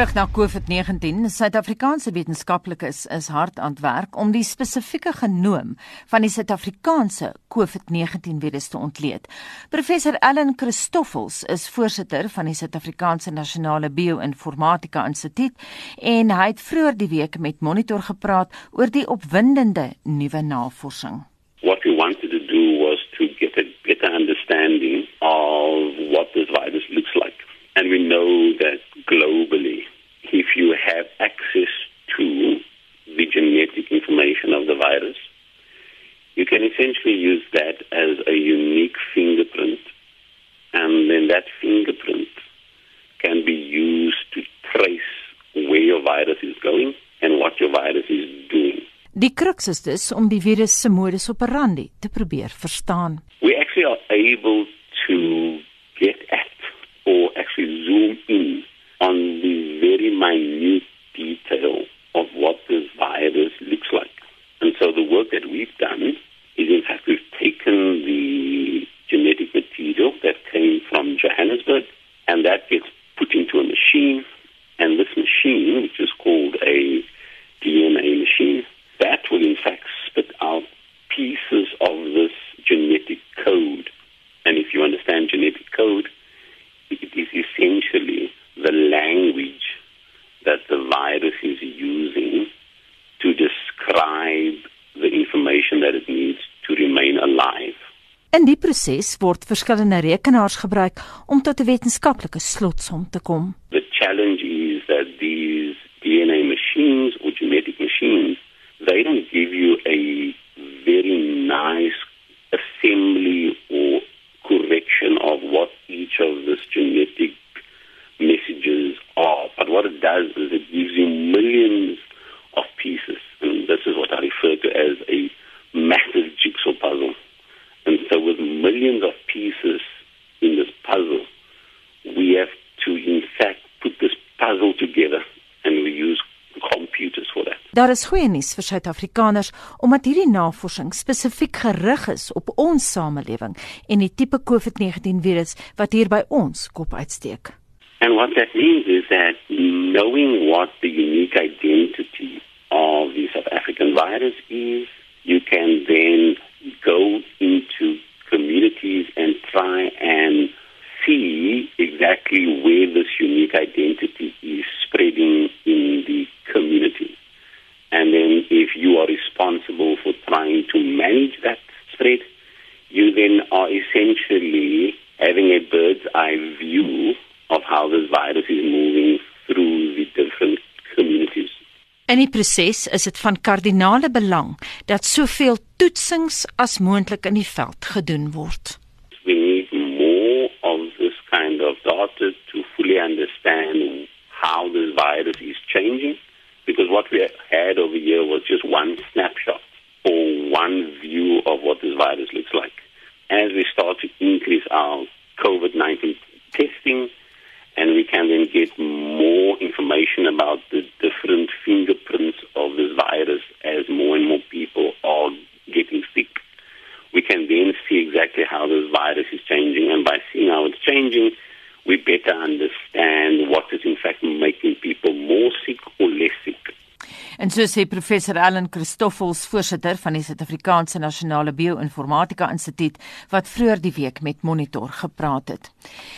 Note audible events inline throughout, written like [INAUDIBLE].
Terug na COVID-19. Suid-Afrikaanse wetenskaplikes is hard aan werk om die spesifieke genoom van die Suid-Afrikaanse COVID-19 virus te ontleed. Professor Ellen Christoffels is voorsitter van die Suid-Afrikaanse Nasionale Bioinformatika Instituut en hy het vroeër die week met Monitor gepraat oor die opwindende nuwe navorsing. What we wanted to do was to get a better understanding of what this virus looks like. And we know that globally, if you have access to the genetic information of the virus, you can essentially use that as a unique fingerprint. And then that fingerprint can be used to trace where your virus is going and what your virus is doing. Die crux is dus om die virus se modus operandi te probeer verstaan. We actually are able to get at or actually zoom in on the very minute detail of what this virus looks like. And so the work that we've done is in fact we've taken the genetic material that came from Johannesburg and that gets put into a machine and this machine, which is called a DNA machine, that will in fact spit out pieces of this genetic code. And if you understand genetic code, In die proses word verskillende rekenaars gebruik om tot 'n wetenskaplike slotsom te kom. Daar is goeie nuus vir Suid-Afrikaners omdat hierdie navorsing spesifiek gerig is op ons samelewing en die tipe COVID-19 virus wat hier by ons kop uitsteek. And what that means is that knowing what the unique identity of the South African virus is, you can then go into communities and try and see exactly where this unique identity is spreading essentially having a bird's eye view of how this virus is moving through the different communities. In die proses is dit van kardinale belang dat soveel toetsings as moontlik in die veld gedoen word. We need more of this kind of data to fully understand how this virus is changing because what we had over here was just one snapshot or one view of what this virus looks like. As we start to increase our so sê professor Ellen Christoffels, voorsitter van die Suid-Afrikaanse Nasionale Bioinformatika Instituut, wat vroeër die week met Monitor gepraat het.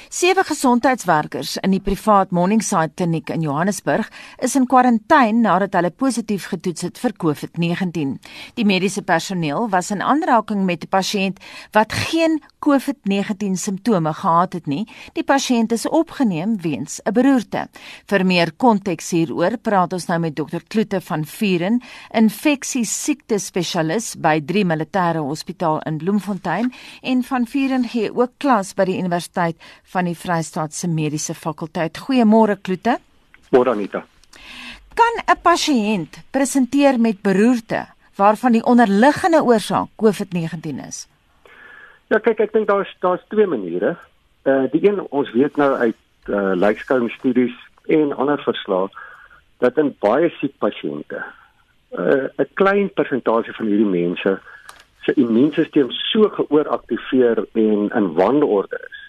Sewe gesondheidswerkers in die privaat Morningside Kliniek in Johannesburg is in kwarantyne nadat hulle positief getoets het vir COVID-19. Die mediese personeel was in aanraking met 'n pasiënt wat geen COVID-19 simptome gehad het nie. Die pasiënt is opgeneem weens 'n beroerte. Vir meer konteks hieroor praat ons nou met Dr. Kloete van Vuren, infeksie siekte spesialis by 3 Militêre Hospitaal in Bloemfontein en van Vuren gee ook klas by die Universiteit van die Vrystaat se Mediese Fakulteit. Goeiemôre Kloete. Môre Anita. Kan 'n pasiënt presenteer met beroerte waarvan die onderliggende oorsaak COVID-19 is? Ja, kyk, ek dink daar's daar's twee maniere. Uh die een ons weet nou uit uh lykskouing studies en ander verslae dat in baie siek pasiënte uh 'n klein persentasie van hierdie mense se immuunstelsel so geooraktiveer en in wanorde is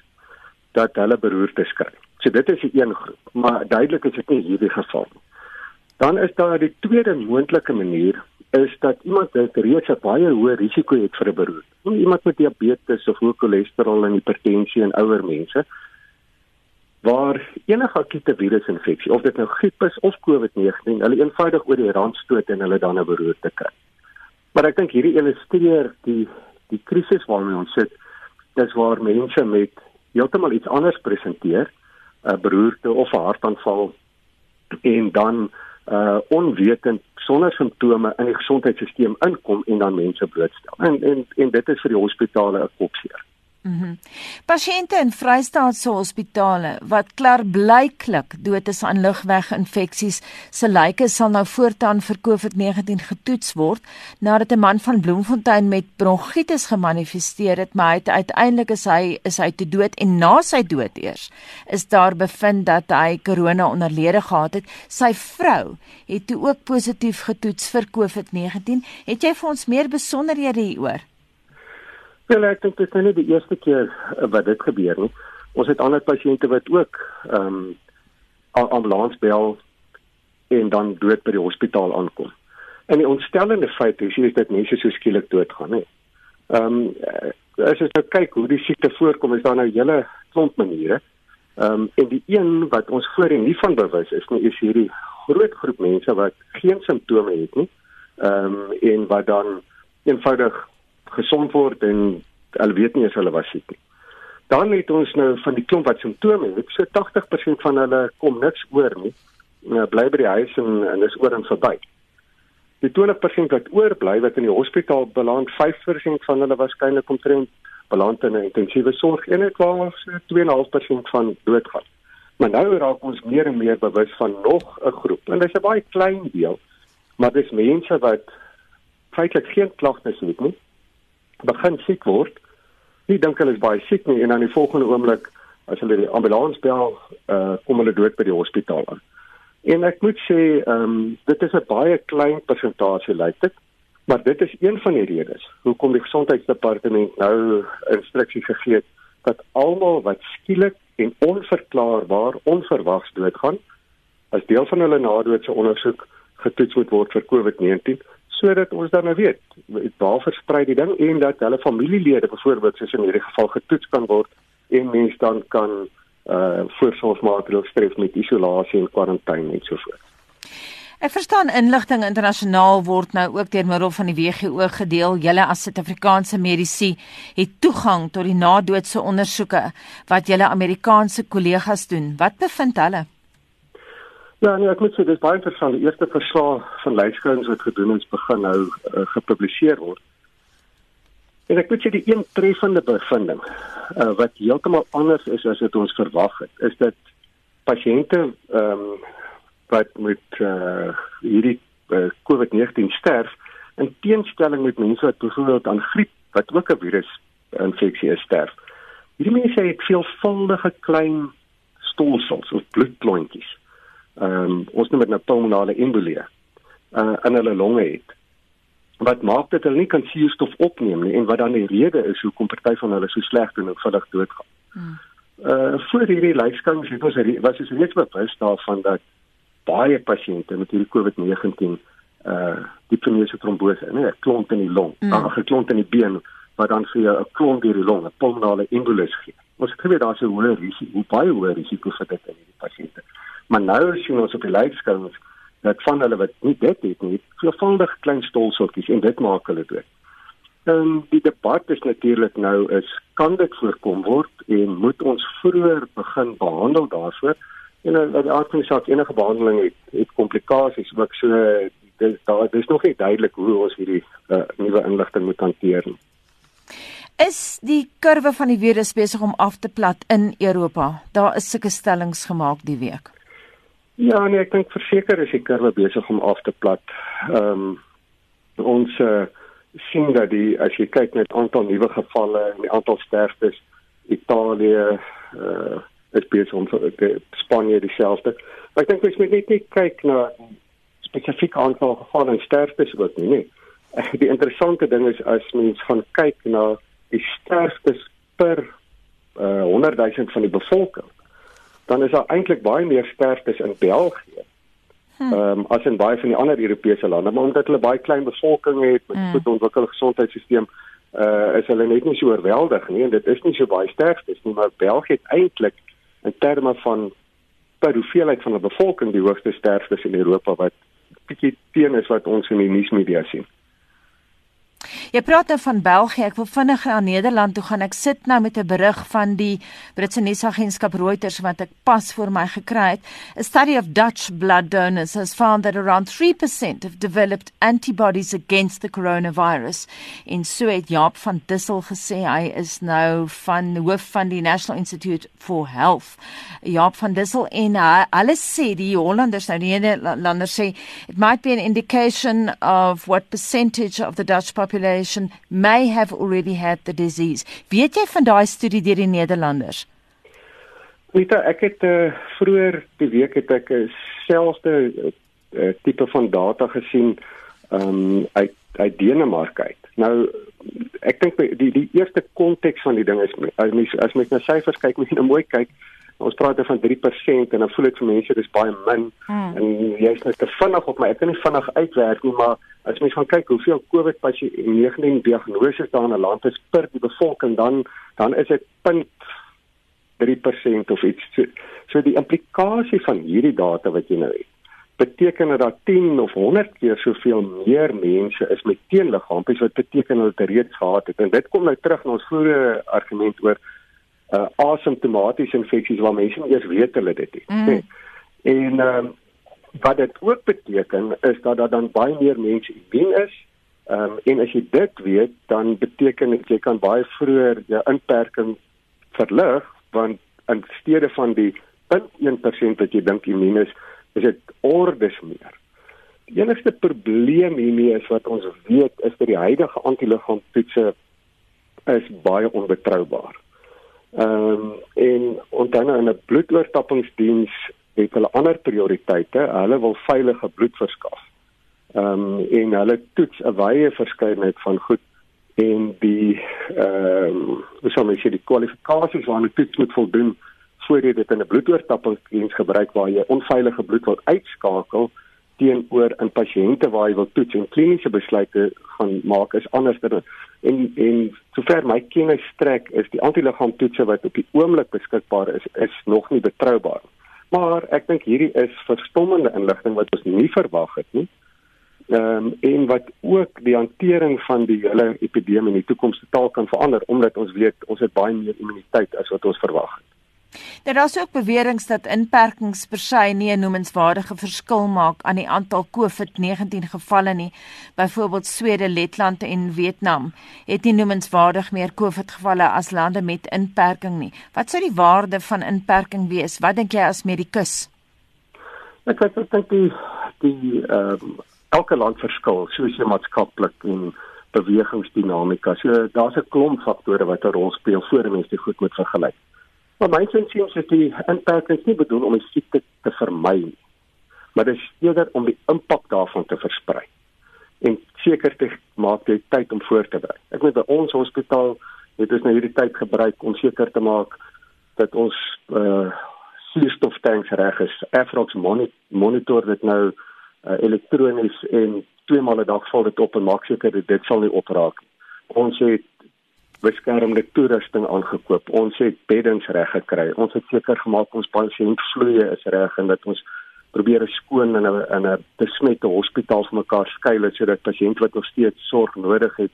dat hulle beroertes kry. So dit is die een groep, maar duidelik is dit nie hierdie geval nie. Dan is daar die tweede moontlike manier is dat iemand wat reeds 'n baie hoë risiko het vir 'n beroerte. Iemand met diabetes of hoë cholesterol en hipertensie en ouer mense waar enige akute virusinfeksie of dit nou griep is of COVID-19, hulle eenvoudig oor die rand stoot en hulle dan 'n beroerte kry. Maar ek dink hierdie illustreer die die krisis waarmee ons sit. Dis waar mense met heeltemal iets anders presenteer, 'n beroerte of 'n hartaanval en dan uh onwetend sonder simptome in die gesondheidstelsel inkom en dan mense blootstel. En en en dit is vir die hospitale 'n kopseer. Mm Pasiënte in Vrystaatse hospitale wat klaarblyklik dood is aan lugweginfeksies, se lyke sal nou voortaan vir COVID-19 getoets word nadat 'n man van Bloemfontein met bronkietis gemanifesteer het, maar hy uiteindelik is hy is hy te dood en na sy dood eers is daar bevind dat hy korona onderlede gehad het. Sy vrou het toe ook positief getoets vir COVID-19. Het jy vir ons meer besonderhede hieroor? Wel ek dink dit is nou nie die eerste keer uh, wat dit gebeur nie. Ons het ander pasiënte wat ook ehm um, ambulans bel en dan dood by die hospitaal aankom. En die ontstellende feit is hier is dat mense so skielik doodgaan, nee. Ehm um, as jy nou kyk hoe die siekte voorkom, is daar nou hele klomp maniere. Ehm um, en die een wat ons voorheen nie van bewus is nie, is hierdie groot groep mense wat geen simptome het nie. Ehm um, en wat dan eenvoudig gesond word en hulle weet nie as hulle was siek nie. Dan het ons nou van die klomp wat simptome het, so 80% van hulle kom niks oor nie. Hulle bly by die huis en en is oor en verby. Die 20% wat oorbly wat in die hospitaal beland, 5% van hulle waarskynlik omtrent beland in 'n intensiewe sorg en dit was so 2.5% van doodgaan. Maar nou raak ons meer en meer bewus van nog 'n groep en dit is 'n baie klein deel, maar dis mense wat feitelik geen klagtes het nie begin siek word, nie dink hulle is baie siek nie en dan die volgende oomblik as hulle die ambulans bel, uh, kom hulle dood by die hospitaal aan. En ek moet sê, ehm um, dit is 'n baie klein persentasie lyk dit, maar dit is een van die redes hoekom die gesondheidsdepartement nou instruksies gegee het dat almal wat skielik en onverklaarbaar onverwags doodgaan, as deel van hulle nadoetse ondersoek getoets moet word vir COVID-19 sodat ons dan nou weet waar versprei die ding en dat hulle familielede byvoorbeeld soos in hierdie geval getoets kan word en mense dan kan uh voorsorgsmaatreëls tref met isolasie en kwarantyne en so voort. Ek verstaan inligting internasionaal word nou ook deur middel van die WGO gedeel. Julle as Suid-Afrikaanse medisy het toegang tot die nadoetse ondersoeke wat julle Amerikaanse kollegas doen. Wat bevind hulle? Ja, nee, ek moet sê dis baie interessant. Die eerste verslag van lyskouings wat gedoen is begin nou uh, gepubliseer word. En ek moet sê die een treffende bevinding uh, wat heeltemal anders is as wat ons verwag het, is dat pasiënte ehm um, wat met uh, hierdie uh, COVID-19 sterf in teenstelling met mense wat byvoorbeeld aan griep wat ook 'n virus infeksie is sterf. Hierdie mense het veelvuldige klein stolsels of bloedklontjies ehm um, ons noem dit nou pulmonale embolie uh, in hulle longe het. Wat maak dit hulle nie kan suurstof opneem nie en wat dan die rede is hoekom party van hulle so sleg doen en vinnig doodgaan. Hmm. Uh voor hierdie lyfskans het ons was ons net bewus daarvan dat baie pasiënte met hierdie COVID-19 uh diepneuse trombose, nee, 'n klont in die long, hmm. 'n mm. klont in die been wat dan vir 'n klont deur die long, 'n pulmonale embolus gee. Ons het geweet daar's 'n hoë risiko, baie hoë risiko vir dit in hierdie pasiënte. Maar nou sien ons op die lyfskouers dat van hulle wat nie dit het nie, veelvuldig klein stolseltjies en dit maak hulle dood. En die debat is natuurlik nou is kan dit voorkom word en moet ons vroeër begin behandel daarvoor? En uh, die aard van die saak enige behandeling het het komplikasies, ook so dis daar dis nog nie duidelik hoe ons hierdie uh, nuwe inligting moet hanteer nie. Is die kurwe van die virus besig om af te plat in Europa? Daar is sulke stellings gemaak die week. Ja, nee, ek dink verseker is die kurwe besig om af te plat. Ehm um, ons uh, sien dat die as jy kyk net aantal nuwe gevalle en die aantal sterftes, Italië uh is besig om te Spanje dieselfde. Maar ek dink ons moet net nie kyk na spesifieke aantal gevalle en sterftes ook nie. nie. [LAUGHS] Die interessante ding is as mens gaan kyk na die sterftes per uh 100 000 van die bevolking dan is daar eintlik baie meer sterftes in België. Hm. Ehm um, as in baie van die ander Europese lande, maar omdat hulle baie klein bevolking het met 'n hm. goed ontwikkelde gesondheidstelsel, uh is hulle net nie so oorweldig nie en dit is nie so baie sterftes nie, maar België het eintlik in terme van per hoeveelheid van 'n bevolking die hoogste sterftes in Europa wat bietjie teen is wat ons in die nuusmedia sien. Jy praat nou van België. Ek wil vinnig na Nederland toe gaan. Ek sit nou met 'n berig van die Britse nuusagentskap Reuters wat ek pas vir my gekry het. A study of Dutch blood donors has found that around 3% have developed antibodies against the coronavirus. En so het Jaap van Dissel gesê hy is nou van hoof van die National Institute for Health. Jaap van Dissel en hy, hulle sê die Hollanders nou die Nederlanders sê it might be an indication of what percentage of the Dutch population population may have already had the disease. Weet jy van daai studie deur die Nederlanders? Nita, ek het uh, vroeër die week het ek 'n selfde uh, tipe van data gesien um, uit uit Denemark uit. Nou ek dink die die eerste konteks van die ding is as mens as mens na syfers kyk, moet jy nou mooi kyk ons praat van 3% en dan voel dit vir mense dis baie min. Hmm. en jy's net te vinnig op my ek kan nie vinnig uitwerk nie maar as mens gaan kyk hoeveel COVID pasiënte diagnose daar in 'n land is per die bevolking dan dan is dit 0.3% of iets. So, so die implikasie van hierdie data wat jy nou het beteken dit dat 10 of 100 keer soveel meer mense is met teenliggaampies wat beteken hulle het reeds gehad het. En dit kom nou terug na ons vorige argument oor uh, asymptomatiese infeksies waar mense nie eers weet hulle dit het nie. Mm. En ehm uh, wat dit ook beteken is dat daar dan baie meer mense immuun is. Ehm um, en as jy dit weet, dan beteken dit jy kan baie vroeër jou inperking verlig want in steede van die 0.1% wat jy dink immuun is, is dit ordes meer. Die enigste probleem hiermee is wat ons weet is dat die huidige antiliggaamtoetse is baie onbetroubaar. Ehm um, en onthou nou in 'n bloedoortappingsdiens het hulle ander prioriteite. Hulle wil veilige bloed verskaf. Ehm um, en hulle toets 'n wye verskeidenheid van goed en die ehm um, hoe sou mens sê die kwalifikasies waaraan 'n toets moet voldoen voordat jy dit in 'n bloedoortappingsdiens gebruik waar jy onveilige bloed wil uitskakel teenoor in pasiënte waar jy wil toets en kliniese besluite gaan maak is anders dan en en sover my kennis strek is die antiliggaamtoetse wat op die oomblik beskikbaar is is nog nie betroubaar. Maar ek dink hierdie is verstommende inligting wat ons nie verwag het nie. Ehm um, en wat ook die hantering van die hele epidemie in die toekoms totaal kan verander omdat ons weet ons het baie meer immuniteit as wat ons verwag het. Daar is ook beweringe dat inperkings per se nie 'n noemenswaardige verskil maak aan die aantal COVID-19 gevalle nie. Byvoorbeeld Swede, Letland en Vietnam het nie noemenswaardig meer COVID-gevalle as lande met inperking nie. Wat sou die waarde van inperking wees? Wat dink jy as medikus? Ek kyk ek dink die die ehm um, elke land verskil sosio-maatskaplik en bewegingsdinamika. So daar's 'n klomp faktore wat 'n rol speel voor mense dit goed moet vergelyk. Maar my insiens is die inperkings nie bedoel om die siekte te vermy nie, maar dit is eerder om die impak daarvan te versprei en seker te maak jy tyd om voor te berei. Ek weet by ons hospitaal het ons nou hierdie tyd gebruik om seker te maak dat ons uh suurstoftanks reg is. Afrox monitor dit nou uh, elektronies en twee maal 'n dag val dit op en maak seker dit sal nie opraak nie. Ons het beskermende toerusting aangekoop. Ons het beddens reg gekry. Ons het seker gemaak ons pasiëntvloeie is reg en dat ons probeer skoon in 'n in 'n besmette hospitaal vir mekaar skuil sodat pasiënte wat nog steeds sorg nodig het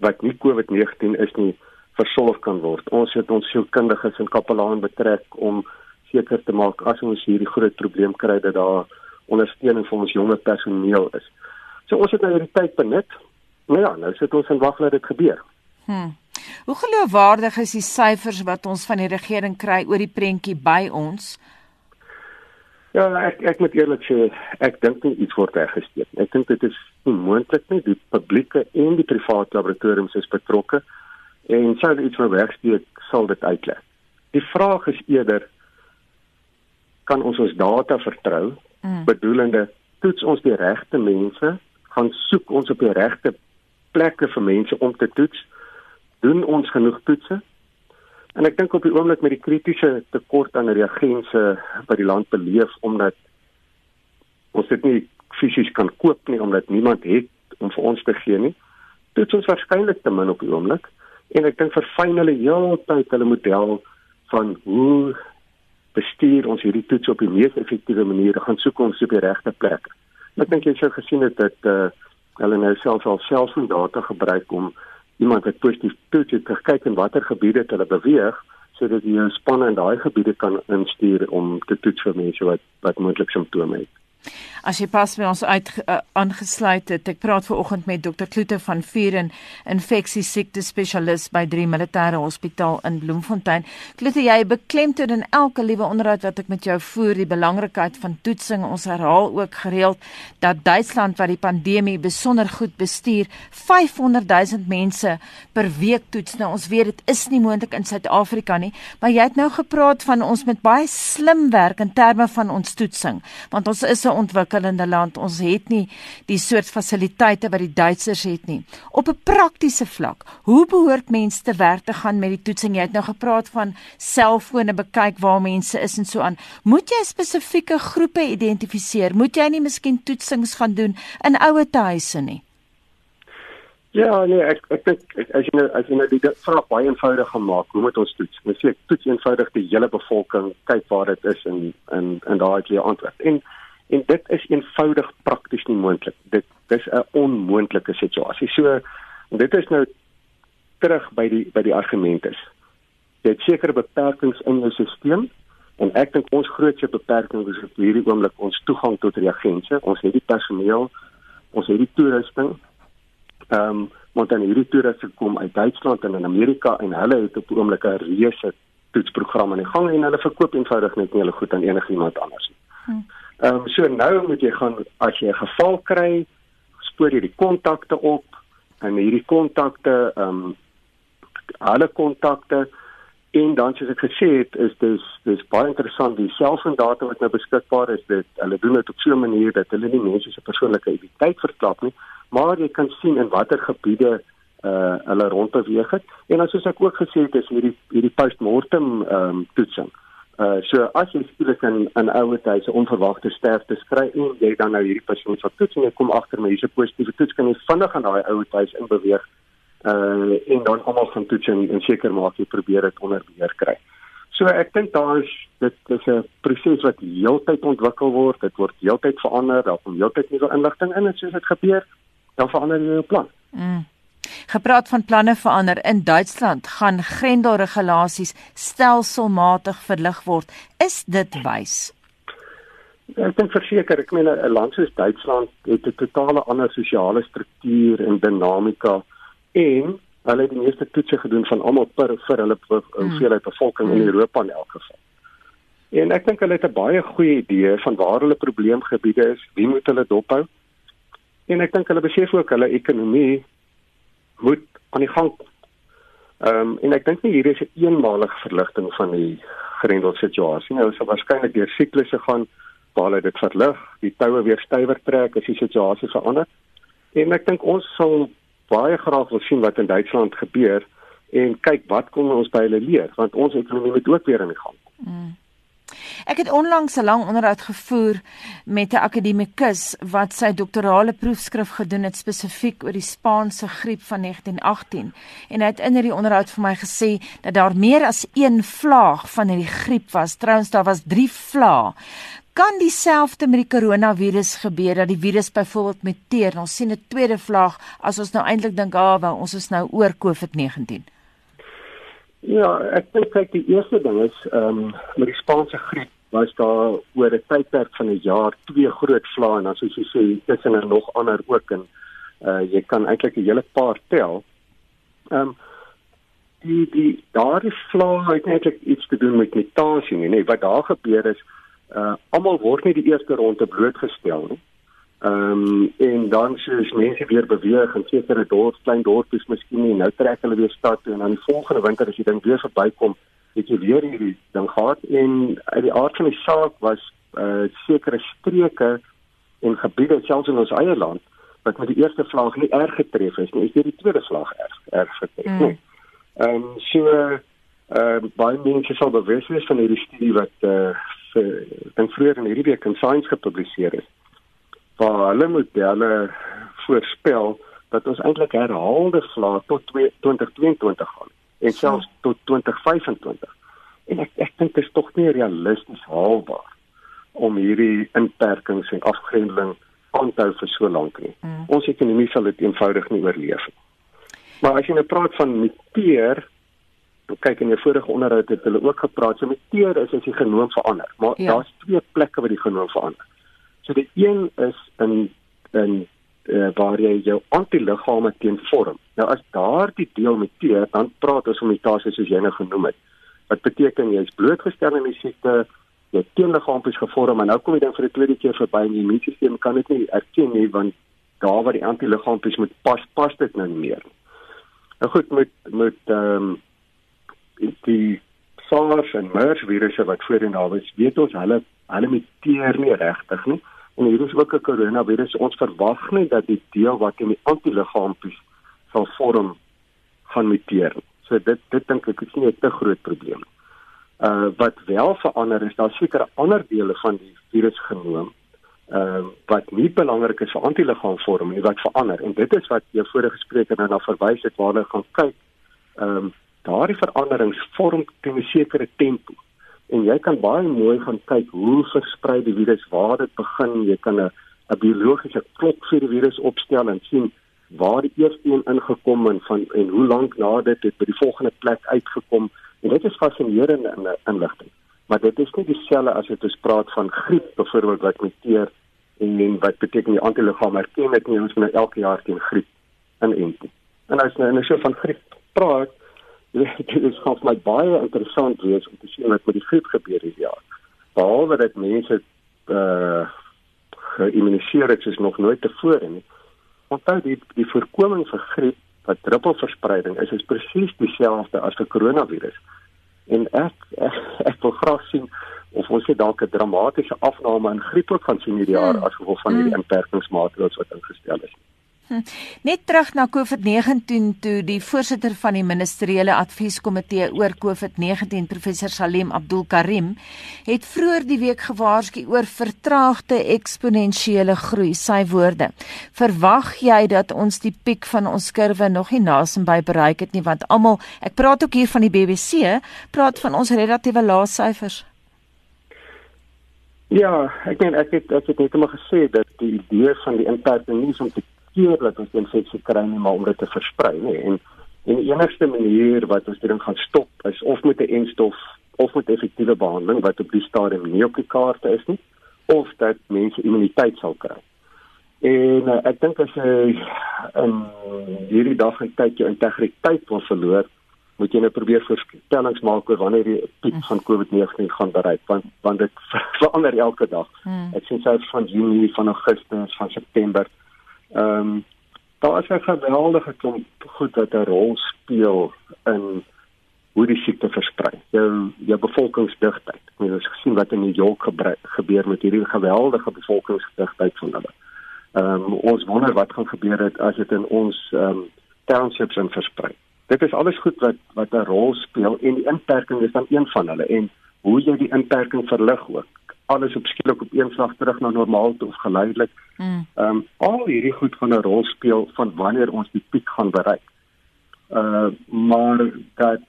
wat nie COVID-19 is nie versorg kan word. Ons het ons sielkundiges en kapelaan betrek om seker te maak as ons hierdie groot probleem kry dat daar ondersteuning vir ons jonger personeel is. So ons het nou hierdie tyd benut. Nou ja, nou sit ons en wag dat dit gebeur. Hm. Hoe geloofwaardig is die syfers wat ons van die regering kry oor die prentjie by ons? Ja, ek ek moet eerlik sê, ek dink nie iets word weggesteek nie. Ek dink dit is onmoontlik nie. Die publieke en die private laboratoriums is betrokke en sou iets van wegsteek sal dit uitlei. Die vraag is eerder kan ons ons data vertrou? Mm. Bedoelende toets ons die regte mense, gaan soek ons op die regte plekke vir mense om te toets? Doen ons genoeg toetse? En ek dink op die oomblik met die kritiese tekort aan reagense wat die land beleef omdat ons dit nie fisies kan koop nie omdat niemand het om vir ons te gee nie. Dit is waarskynlik te min op die oomblik en ek dink verfyn hulle heeltyd hulle model van hoe bestuur ons hierdie toets op die mees effektiewe manier gaan soek ons op die regte plek. Ek dink jy sou gesien het dat uh, hulle nou selfs al selfoondata gebruik om iemand wat positief toets het te kyk in watter gebiede hulle beweeg sodat jy 'n span in daai gebiede kan instuur om te toets vir mense wat wat moontlik simptome het. As jy pas by ons uit uh, aangesluit het, ek praat ver oggend met Dr Kloete van Vuren, infeksie siekte spesialis by 3 Militêre Hospitaal in Bloemfontein. Kloete, jy beklemtoon in elke liewe onderhoud wat ek met jou voer die belangrikheid van toetsing. Ons herhaal ook gereeld dat Duitsland wat die pandemie besonder goed bestuur, 500 000 mense per week toets. Nou ons weet dit is nie moontlik in Suid-Afrika nie, maar jy het nou gepraat van ons met baie slim werk in terme van ons toetsing, want ons is 'n ontwikkelende land. Ons het nie die soort fasiliteite wat die Duitsers het nie. Op 'n praktiese vlak, hoe behoort mense te werk te gaan met die toetsing? Jy het nou gepraat van selfone bekyk waar mense is en so aan. Moet jy spesifieke groepe identifiseer? Moet jy nie miskien toetsings gaan doen in ouer huise nie? Ja, nee, ek ek dink as jy nou as jy nou die vraag baie eenvoudig gemaak, hoe moet ons toets? Ons sê toets eenvoudig die hele bevolking, kyk waar dit is en en en daai het jy antwoord. En en dit is eenvoudig prakties nie moontlik. Dit dis 'n onmoontlike situasie. So dit is nou terug by die by die argument is. Jy het sekere beperkings in jou stelsel en ek dink ons grootste beperking is op hierdie oomblik ons toegang tot reagense. Ons het die personeel, ons het die toerusting. Ehm um, want dan hierdie toerusting kom uit Duitsland en in Amerika en hulle het op die oomblik 'n reuse toetsprogram aan die gang en hulle verkoop eenvoudig net nie hulle goed aan enigiemand anders nie. Hmm. Ehm um, so nou moet jy gaan as jy 'n geval kry, spoor jy die kontakte op en hierdie kontakte ehm um, alle kontakte en dan soos ek gesê het is dis dis baie interessant die selfoondata wat nou beskikbaar is dit hulle doen dit op so 'n manier dat hulle nie mense se persoonlike identiteit verklap nie maar jy kan sien in watter gebiede uh hulle rondbeweeg het. En dan soos ek ook gesê het is hierdie hierdie postmortem ehm um, toetsing. Uh so as jy skielik in in ouer tyd 'n onverwagte sterfte kry en jy dan nou hierdie persoon se toets en jy kom agter maar hier's 'n positiewe toets kan jy vinnig aan daai ouer tyd in beweeg uh en dan almal gaan toets en, en seker maak jy probeer dit onder beheer kry. So ek dink daar is dit is 'n proses wat heeltyd ontwikkel word, dit word heeltyd verander, daar kom heeltyd nuwe inligting in en soos dit gebeur, dan verander jy jou plan. Mm. Gepraat van planne verander in Duitsland gaan grendelregulasies stelselmatig verlig word. Is dit wys? Ek dink verseker, ek meen 'n land soos Duitsland het 'n totale ander sosiale struktuur en dinamika en hulle het die meeste toetse gedoen van almal per vir hulle hmm. hoeveelheid bevolking in Europa in elk geval. En ek dink hulle het 'n baie goeie idee van waar hulle probleemgebiede is, wie moet hulle dophou? En ek dink hulle besef ook hulle ekonomie moet aan die gang kom. Ehm um, en ek dink nie hier is 'n een eenmalige verligting van die grendel situasie nie. Ons sal waarskynlik deur siklusse gaan waar hulle dit verlig, die toue weer stywer trek as die situasie verander. En ek dink ons sal baie graag wil sien wat in Duitsland gebeur en kyk wat kom ons by hulle leer want ons ekonomie moet ook weer aan die gang kom. Mm. Ek het onlangs 'n lang onderhoud gevoer met 'n akademikus wat sy doktorale proefskrif gedoen het spesifiek oor die Spaanse griep van 1918 en hy het in hierdie onderhoud vir my gesê dat daar meer as 1 vlaag van hierdie griep was. Trouwens daar was 3 vlae. Kan dieselfde met die koronavirus gebeur dat die virus byvoorbeeld muteer? Ons sien 'n tweede vlaag as ons nou eintlik dink, "Ag, ah, ons is nou oor COVID-19." Ja, ek dink kyk die eerste ding is ehm um, met die Spaanse griep was daar oor 'n tydperk van 'n jaar twee groot vlae en dan soos jy sê tussen en nog ander ook en uh jy kan eintlik 'n hele paar tel. Ehm um, die die daardie vlae het eintlik iets te doen met mutasie nie, nee, wat daar gebeur is uh almal word nie die eerste ronde blootgestel nie. Ehm um, en dan soos mense weer beweeg en sekere dorp, klein dorpies miskien nie, nou trek hulle weer stad toe en dan die volgende winter as jy dink weer verbykom, het jy weer hierdie ding gehad en uit die aard van die saak was uh sekere streke en gebiede selfs in ons eie land wat met die eerste vlaag nie erg getref is nie, is dit die tweede vlaag erg erg getref. Mm. Ehm um, so uh, baie mense sal bewus wees van hierdie studie wat uh, dink vroeër in hierdie week in Science gepubliseer is. Waar hulle modelle voorspel dat ons eintlik herhaalde vlae tot 2022 gaan en selfs tot 2025. En ek ek dink dit is tog nie realisties haalbaar om hierdie inperkings en afgrendeling aan te hou vir so lank nie. Mm. Ons ekonomie sal dit eenvoudig nie oorleef nie. Maar as jy nou praat van muteer, kyk in jou vorige onderhoud het hulle ook gepraat, so muteer is as die genoom verander, maar ja. daar's twee plekke waar die genoom verander. So die een is in in uh, waar jy jou antiliggame teen vorm. Nou as daardie deel muteer, dan praat ons om mutasies soos jy nou genoem het. Wat beteken jy is blootgestel aan die siekte, jou teenliggaampies gevorm en nou kom jy dan vir die tweede keer verby en die immuunstelsel kan dit nie erken nie want daar waar die antiliggaampie moet pas pas dit nou nie meer. Nou goed met met ehm um, die SARS en MERS virusse wat voorheen daar was, weet ons hulle hulle muteer nie regtig nie. En hier is ook 'n koronavirus. Ons verwag nie dat die deel wat in die antiliggaampie sal vorm gaan muteer. So dit dit dink ek is nie 'n te groot probleem nie. Uh wat wel verander is daar sekere ander dele van die virusgenoom uh wat nie belangrik is vir antiliggaamvorming nie wat verander en dit is wat jou vorige spreker nou na verwys het waar hulle gaan kyk. Ehm um, daardie veranderings vorm teen 'n sekere tempo en jy kan baie mooi gaan kyk hoe versprei die virus, waar dit begin. Jy kan 'n 'n biologiese klok vir die virus opstel en sien waar die eerste een ingekom en van en hoe lank na dit het by die volgende plek uitgekom. En dit is fascinerende in inligting. Maar dit is nie dieselfde as dit praat van griep byvoorbeeld wat muteer en, en wat beteken die antiliggame erken dit nie ons moet nou elke jaar teen griep inent. En as nou so van griep praat, [LAUGHS] dit is gaan my baie interessant wees om te sien wat met die griep gebeur hierdie jaar. Behalwe dat mense uh geïmmuniseer het soos nog nooit tevore nie. Onthou die die voorkoming van griep wat druppelverspreiding is is presies dieselfde as vir koronavirus. En ek, ek ek wil graag sien of ons dit dalk 'n dramatiese afname in griep ook gaan sien hierdie jaar hmm. as gevolg van hierdie hmm. inperkingsmaatreëls wat ingestel is. Hm. Net terug na COVID-19 toe die voorsitter van die ministeriële advieskomitee oor COVID-19 professor Salim Abdul Karim het vroeër die week gewaarsku oor vertraagde eksponensiële groei sy woorde. Verwag jy dat ons die piek van ons kurwe nog nie naasby bereik het nie want almal ek praat ook hier van die BBC praat van ons relatiewe lae syfers. Ja, ek meen ek het ek het net maar gesê dat die idee van die inperking nie is om te keer dat ons die infeksie kry nie maar om dit te versprei nê en en die enigste manier wat ons dit gaan stop is of met 'n enstof of met effektiewe behandeling wat op die stadium nie op die kaarte is nie of dat mense immuniteit sal kry. En uh, ek dink as jy in hierdie dag en tyd jou integriteit wil verloor, moet jy nou probeer voorspellings maak oor wanneer die piek hm. van COVID-19 gaan bereik want want dit [LAUGHS] verander elke dag. Hmm. Ek sien selfs van Junie, van Augustus, van September Ehm um, daar is 'n geweldige klomp goed wat 'n rol speel in hoe die siekte versprei. Jou jou bevolkingsdigtheid. Ek het gesien wat in New York gebeur met hierdie geweldige bevolkingsdigtheid van hulle. Ehm um, ons wonder wat gaan gebeur het as dit in ons ehm um, townships in versprei. Dit is alles goed wat wat 'n rol speel en die inperking is dan een van hulle en hoe jy die inperking verlig ook alles op skielik op een slag terug na normaal toe of geleidelik. Hmm. Ehm um, al hierdie goed gaan 'n rol speel van wanneer ons die piek gaan bereik. Uh maar dat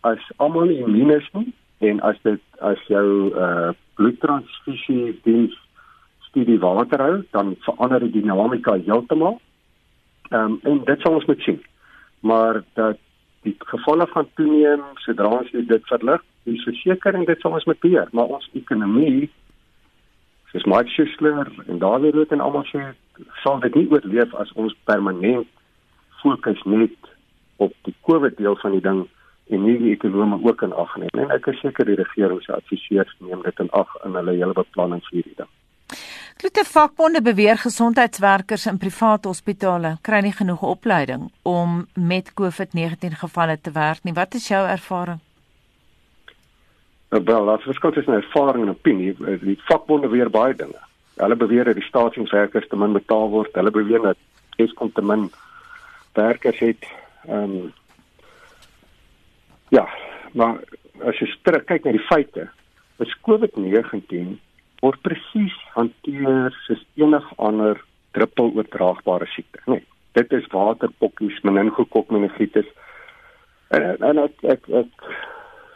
as almal immuun is nie, en as dit as jou uh bloedtransfusie diens studie water hou, dan verander die dinamika heeltemal. Ehm um, en dit sal ons moet sien. Maar dat die gevalle gaan toeneem sodra ons dit verlig, dis verseker en dit sal ons moet beheer, maar ons ekonomie soos Mike Schuessler en Dawie Rood en almal sê sal dit nie oorleef as ons permanent fokus net op die COVID deel van die ding en nie die ekonomie ook in ag neem. En ek is seker die regering se adviseurs neem dit in ag in hulle hele beplanning vir hierdie ding. Klote vakbonde beweer gesondheidswerkers in private hospitale kry nie genoeg opleiding om met COVID-19 gevalle te werk nie. Wat is jou ervaring? Uh, wel, as verskil tussen ervaring en opinie, die vakbonde weer baie dinge. Hulle beweer dat die staatsdienswerkers te min betaal word. Hulle beweer dat Eskom te min werkers het. Ehm um, Ja, maar as jy terug kyk na die feite, is COVID-19 word presies hanteer soos enige ander druppel oordraagbare siekte, nee. Dit is waterpokkies, meningokok, meningitis. En en ek ek, ek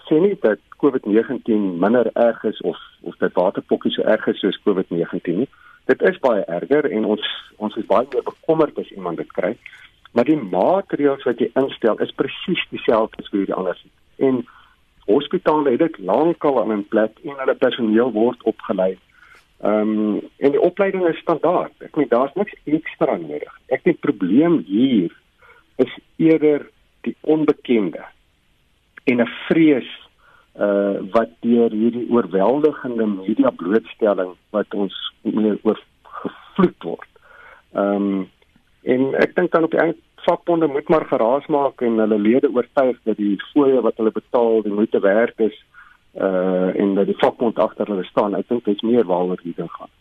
sê nie dat COVID-19 minder erg is of of dat waterpokkies so erg is soos COVID-19 nie. Dit is baie erger en ons ons is baie meer bekommerd as iemand dit kry. Maar die maatreëls wat jy instel is presies dieselfde as vir die ander siektes. En hospitale het dit lankal aan 'n plek en hulle personeel word opgelei. Ehm um, en die opleiding is standaard. Ek meen daar's niks ekstra nodig. Ek dink probleem hier is eerder die onbekende en 'n vrees uh wat deur hierdie oorweldigende media blootstelling wat ons meer oor gevloed word. Ehm um, en ek dink dan op die einde vakbonde moet maar geraas maak en hulle lede oortuig dat die fooie wat hulle betaal die moeite werd is uh en dat die vakbond agter hulle staan. Ek dink dit is meer waaroor hier gaan.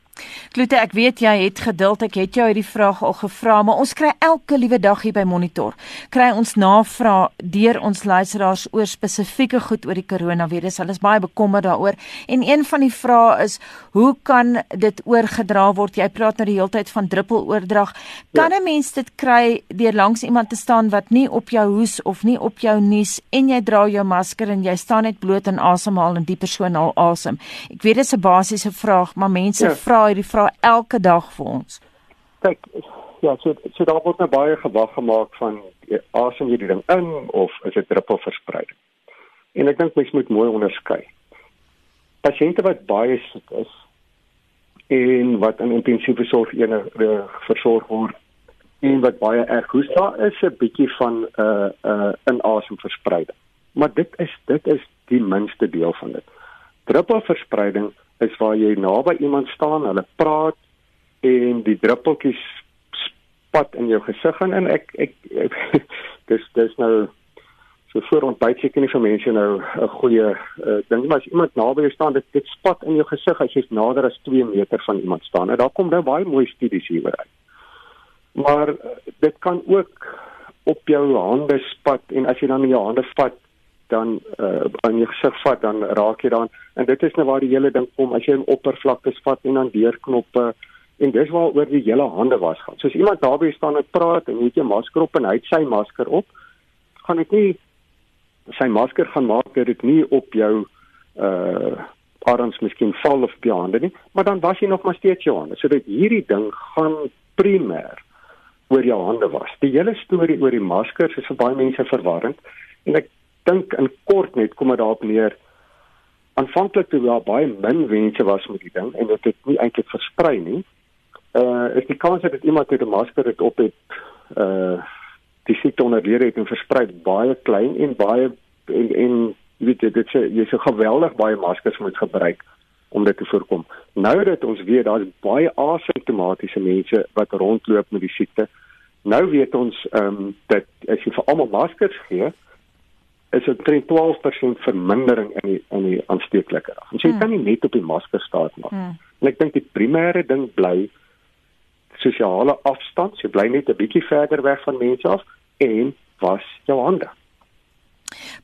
Klute, ek weet jy het geduld. Ek het jou hierdie vraag al gevra, maar ons kry elke liewe dag hier by Monitor. Kry ons navraag deur ons luisteraars oor spesifieke goed oor die koronavirus. Hulle is baie bekommerd daaroor. En een van die vrae is, hoe kan dit oorgedra word? Jy praat nou die hele tyd van druppeloordrag. Kan ja. 'n mens dit kry deur langs iemand te staan wat nie op jou hoes of nie op jou nies en jy dra jou masker en jy staan net bloot en asemhaal en die persoon al asem? Ek weet dit is 'n basiese vraag, maar mense ja. vra hierdie vraag elke dag vir ons. Kyk, ja, so so daar word nou baie gewag gemaak van eh, asem jy die ding in of is dit druppelverspreiding. En ek dink mens moet mooi onderskei. Pasiënte wat baie siek is en wat in intensiewe sorg enige versorg word en wat baie erg hoes, daar is 'n bietjie van 'n uh, 'n uh, inasemverspreiding. Maar dit is dit is die minste deel van dit. Druppelverspreiding is waar jy naby iemand staan, hulle praat en die druppeltjies spat in jou gesig en, en ek ek, ek [LAUGHS] dis dis nou so voor ontbyt seker nie vir mense nou 'n goeie uh, ding maar as iemand naby jou staan dit dit spat in jou gesig as jy nader as 2 meter van iemand staan en daar kom nou baie mooi studies hieroor uit. Maar uh, dit kan ook op jou hande spat en as jy dan in jou hande vat dan uh, aan jou gesig vat dan raak jy dan en dit is nou waar die hele ding kom as jy 'n oppervlakte vat en dan deurknoppe en dis waar oor die hele hande was gaan. Soos iemand daarby staan en praat en jy het jou masker op en hy het sy masker op, gaan dit nie sy masker gaan maak dat dit nie op jou uh arms miskien val of op jou hande nie, maar dan was jy nog maar steeds jou hande. So dit hierdie ding gaan primêr oor jou hande was. Die hele storie oor die maskers is vir baie mense verwarrend en ek dink in kort net kom dit daarop neer aanvanklik toe daar baie min mense was met die ding en dit het nie eintlik versprei nie. Uh is die kans dat iemand met 'n masker het op het uh die siekte onderlede het en versprei baie klein en baie en en weet jy dit sê jy so geweldig baie maskers moet gebruik om dit te voorkom. Nou dat ons weet daar's baie asymptomatiese mense wat rondloop met die siekte. Nou weet ons ehm um, dat as jy vir almal maskers gee, is dit 12% vermindering in die in die aansteeklike. Ons so, jy hmm. kan nie net op die masker staan maak. Hmm. En ek dink die primêre ding bly sosiale afstand. Jy bly net 'n bietjie verder weg van mense af en was jou hande.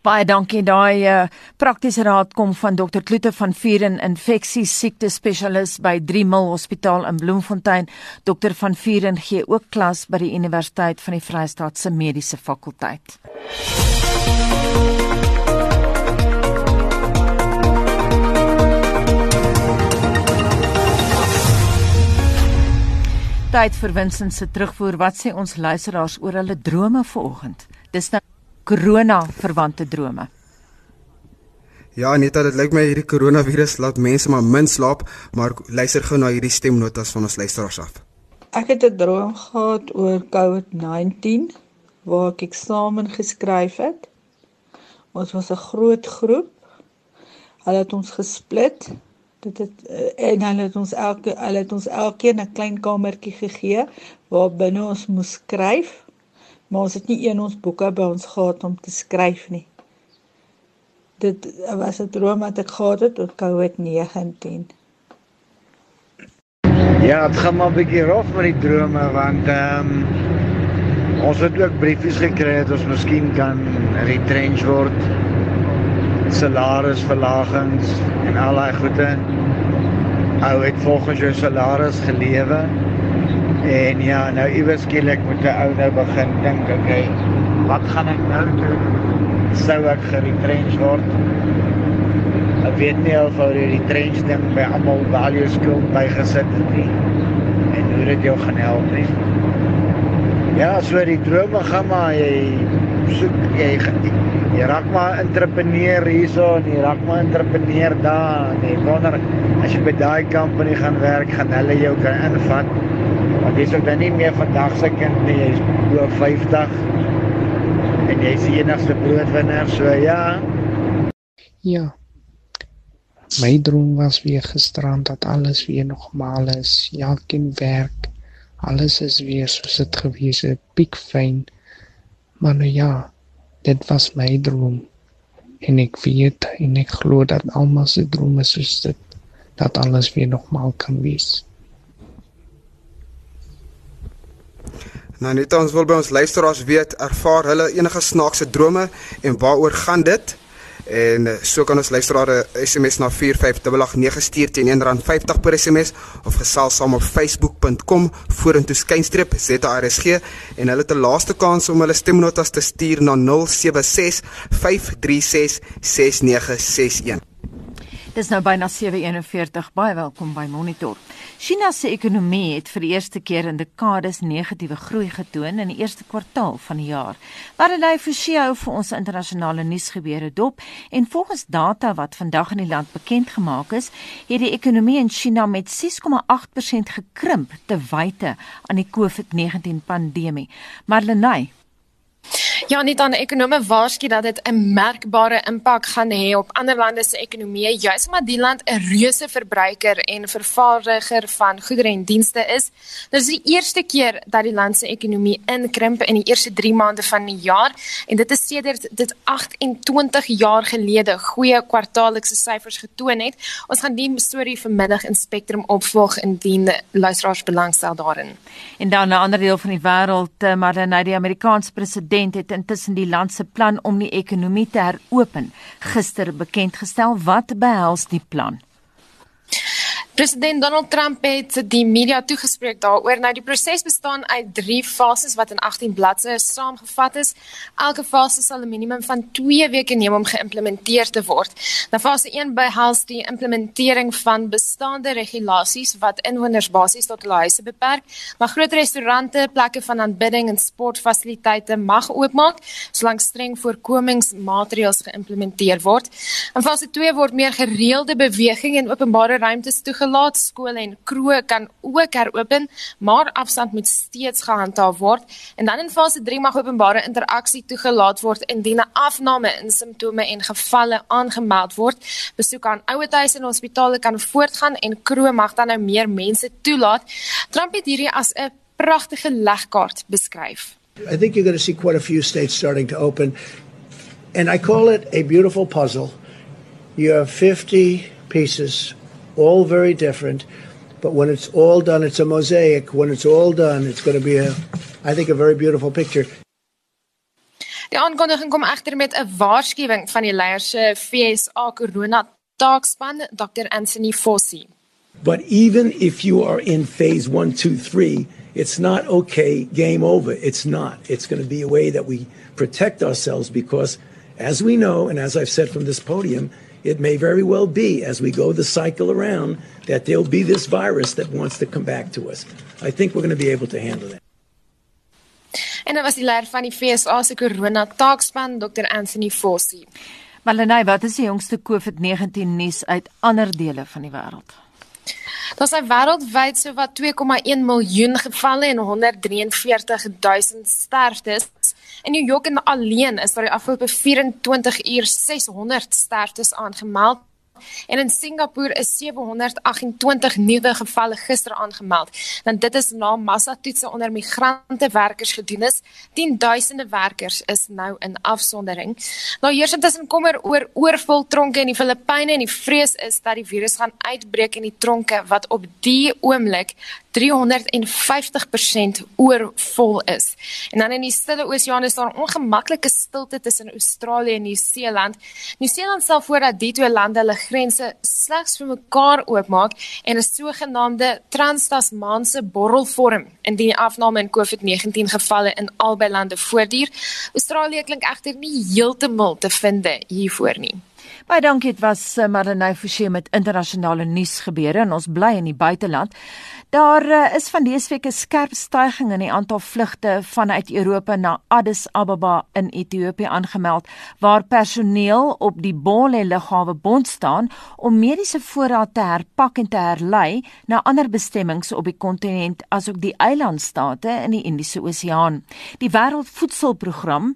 Baie dankie daai uh, praktiese raad kom van Dr Kloete van Vuren infeksie siekte spesialis by 3 Mil Hospitaal in Bloemfontein. Dr van Vuren gee ook klas by die Universiteit van die Vrystaat se Mediese Fakulteit. Tyd vir Winston se terugvoer. Wat sê ons luisteraars oor hulle drome vanoggend? Dis nou korona verwante drome. Ja, net dat dit lyk my hierdie koronavirus laat mense maar min slaap, maar luister gou na hierdie stemnotas van ons luisteraars af. Ek het 'n droom gehad oor COVID-19 waar ek eksamen geskryf het. Ons was 'n groot groep. Hulle het ons gesplit. Dit het eh, en hulle het ons elke hulle het ons elkeen 'n klein kamertjie gegee waar binne ons moes skryf. Maar ons het nie een ons boeke by ons gehad om te skryf nie. Dit was 'n droom wat ek gehad het tot COVID-19 Ja, dit gaan maar 'n bietjie rof met die drome want ehm um, ons het ook briefies gekry dat ons miskien kan retrench word salarisverlagings en al daai goede. Ou het volgens jou salaris gelewe. En ja, nou iewers skielik moet 'n ou nou begin dink, okay, wat gaan ek nou doen? Sou ek geretrench word? Ek weet nie of ou die retrench ding by almal value skuld bygesit het nie. En hoe dit jou gaan help nie. Ja, so die drome gaan maar jy soek jy jy raak maar entrepreneur hierso en jy raak maar entrepreneur daar. Nee, wonder as jy by daai company gaan werk, gaan hulle jou kan invat. Want jy sou dan nie meer vandag se kind nie, jy's oor 50 en jy is die enigste broodwinner, so ja. Ja. My droom was weer gisterand dat alles weer normaal is. Ja, kan werk. Alles is weer soos dit gewees het, piekfyn. Maar nou ja, dit was my droom. En ek weet en ek glo dat almal se drome soos dit dat alles weer normaal kan wees. Nou net ons wil by ons luisteraars weet, ervaar hulle enige snaakse drome en waaroor gaan dit? En eh, so kan ons luisteraar 'n SMS na 45889 stuur teen R1.50 per SMS of gesels saam op facebook.com vorentoe skynstreep ZRSG en hulle het 'n laaste kans om hulle stemnotas te stuur na 076 536 6961. Dis nou byna 7:41. Baie welkom by Monitor. China se ekonomie het vir die eerste keer in dekades negatiewe groei getoon in die eerste kwartaal van die jaar. Marley Forsie hou vir ons internasionale nuusgebeure dop en volgens data wat vandag in die land bekend gemaak is, het die ekonomie in China met 6,8% gekrimp te wyte aan die COVID-19 pandemie. Marley Ja, nie dan ekonome waarsku dat dit 'n merkbare impak gaan hê op ander lande se ekonomieë, juis omdat die land 'n reuse verbruiker en vervaardiger van goedere en dienste is. Dit is die eerste keer dat die land se ekonomie inkrimp in die eerste 3 maande van die jaar en dit is sedert dit 28 jaar gelede goeie kwartaallikse syfers getoon het. Ons gaan die storie vanmiddag in Spectrum opvolg indien luisteraars belangstel daarin. En dan 'n ander deel van die wêreld, maar dan nou die Amerikaanse president het intussen die land se plan om die ekonomie te heropen gister bekend gestel. Wat behels die plan? President Donald Trump het die media toegespreek daaroor. Nou die proses bestaan uit 3 fases wat in 18 bladsye saamgevat is. Elke fase sal 'n minimum van 2 weke neem om geïmplementeer te word. Nou fase 1 behels die implementering van bestaande regulasies wat inwoners basies tot hulle huise beperk, maar groot restaurante, plekke van aanbidding en sportfasiliteite mag oopmaak solank streng voorkomingsmaatreëls geïmplementeer word. In fase 2 word meer gereelde beweging in openbare ruimtes toegelaat toegelaat skole en kroë kan ook heropen, maar afstand moet steeds gehandhaaf word. En dan in fase 3 mag openbare interaksie toegelaat word indien 'n afname in simptome en gevalle aangemeld word. Besoek aan ouerhuise en hospitale kan voortgaan en kroë mag dan nou meer mense toelaat. Trump het hierdie as 'n pragtige legkaart beskryf. I think you're going to see quite a few states starting to open and I call it a beautiful puzzle. You have 50 pieces all very different. But when it's all done, it's a mosaic. When it's all done, it's going to be a, I think, a very beautiful picture. Die aankondiging kom egter met 'n waarskuwing van die leier eh, se FSA Corona taakspan, Dr. Anthony Fauci. But even if you are in phase 1, 2, 3, it's not okay, game over. It's not. It's going to be a way that we protect ourselves because, as we know, and as I've said from this podium, it may very well be as we go the cycle around that there'll be this virus that wants to come back to us. I think we're going to be able to handle that. En dan was die leier van die FSA se corona taakspan Dr Anthony Fauci. Malenay, wat is die jongste COVID-19 nuus uit ander dele van die wêreld? Daar is wêreldwyd sowat 2,1 miljoen gevalle en 143 000 sterftes. In New York en alleen is daar die afgelope 24 uur 600 sterftes aangemeld. En in Singapore is 728 nuwe gevalle gister aangemeld. Dan dit is na massatoetse onder migrante werkers gedoen is. Tienduisende werkers is nou in afsondering. Nou heers intussen kommer oor oorvol tronke in die Filippyne en die vrees is dat die virus gaan uitbreek in die tronke wat op die oomblik 350% oorvol is. En dan in die Stille Oseaan is daar ongemaklike stilte tussen Australië en Nieu-Seeland. Nieu-Seeland sal voordat die twee lande hulle grense slegs vir mekaar oopmaak en 'n sogenaamde trans-Tasmaanse borrel vorm indien die afname in COVID-19 gevalle in albei lande voortduur. Australië klink egter nie heeltemal te vind hiervoor nie. Baie dankie, dit was eh, Marlenae Forsie met internasionale nuus gebeure en ons bly in die buiteland. Daar uh, is van dese week 'n skerp stygings in die aantal vlugte vanuit Europa na Addis Ababa in Ethiopië aangemeld waar personeel op die Bole lughawe bond staan om mediese voorraad te herpak en te herlei na ander bestemmings op die kontinent asook die eilandstate in die Indiese Oseaan. Die Wêreldvoedselprogram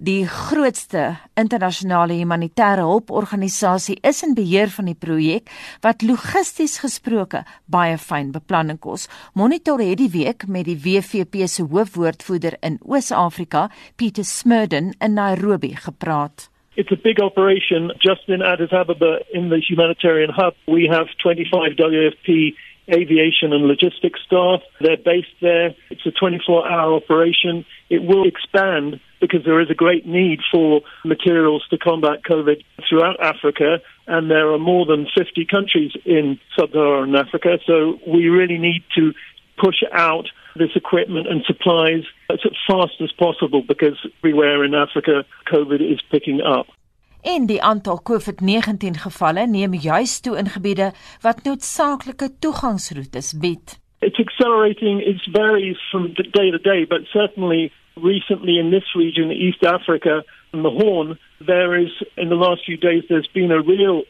Die grootste internasionale humanitêre hulporganisasie is in beheer van die projek wat logisties gesproke baie fyn beplanning kos. Monitor het die week met die WFP se hoofwoordvoerder in Oos-Afrika, Pieter Smurden in Nairobi gepraat. It's a big operation just in Addis Ababa in the humanitarian hub. We have 25 WFP aviation and logistics staff. They're based there. It's a 24 hour operation. It will expand because there is a great need for materials to combat COVID throughout Africa. And there are more than 50 countries in sub Saharan Africa. So we really need to push out this equipment and supplies as fast as possible because everywhere in Africa, COVID is picking up. En die aantal COVID-19 gevalle neem juis toe in gebiede wat noodsaaklike toegangsroetes bied. It's accelerating, it varies from day to day, but certainly recently in this region, East Africa and the Horn, there is, in the last few days, there's been a real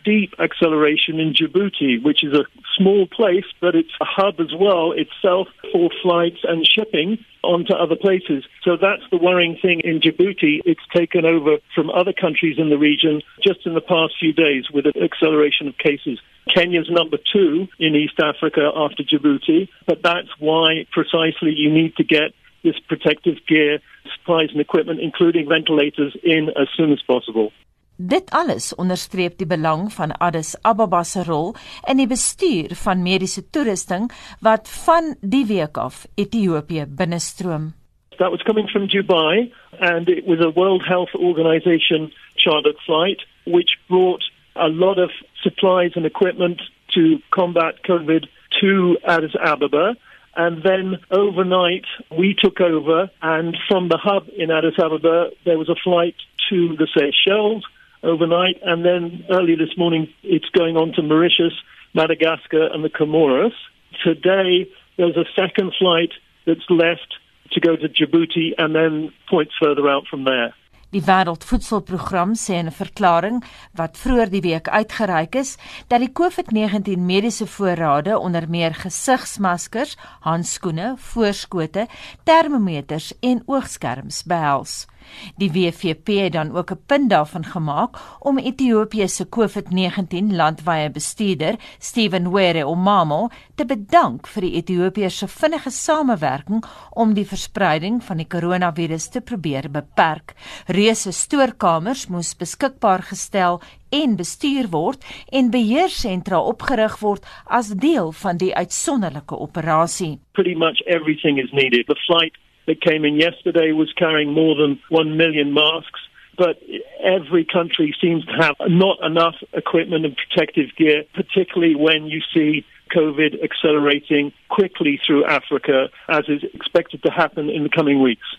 steep acceleration in Djibouti, which is a small place, but it's a hub as well itself for flights and shipping onto other places. So that's the worrying thing in Djibouti. It's taken over from other countries in the region just in the past few days with an acceleration of cases. Kenya's number two in East Africa after Djibouti, but that's why precisely you need to get this protective gear, supplies and equipment, including ventilators, in as soon as possible. Dit alles onderstreep die belang van Addis Ababa se rol in die bestuur van mediese toerusting wat van die week af Ethiopië binnestroom. That was coming from Dubai and it was a World Health Organization chartered flight which brought a lot of supplies and equipment to combat COVID to Addis Ababa. And then overnight, we took over, and from the hub in Addis Ababa, there was a flight to the Seychelles, overnight, and then early this morning it's going on to Mauritius, Madagascar, and the Comoros. Today there's a second flight that's left to go to Djibouti and then points further out from there. Die Wêreldvoedselprogram sê in 'n verklaring wat vroeër die week uitgereik is, dat die COVID-19 mediese voorrade onder meer gesigsmaskers, handskoene, voorskote, termometers en oogskerms behels. Die WFP het dan ook 'n punt daarvan gemaak om Ethiopië se COVID-19 landwyse bestuurder, Steven Were Omamo, te bedank vir die Ethiopiërs se vinnige samewerking om die verspreiding van die koronavirus te probeer beperk. Reuse stoorkamers moes beskikbaar gestel en bestuur word en beheersentra opgerig word as deel van die uitsonderlike operasie. Pretty much everything is needed. The flight that came in yesterday was carrying more than 1 million masks. But every country seems to have not enough equipment and protective gear, particularly when you see COVID accelerating quickly through Africa, as is expected to happen in the coming weeks.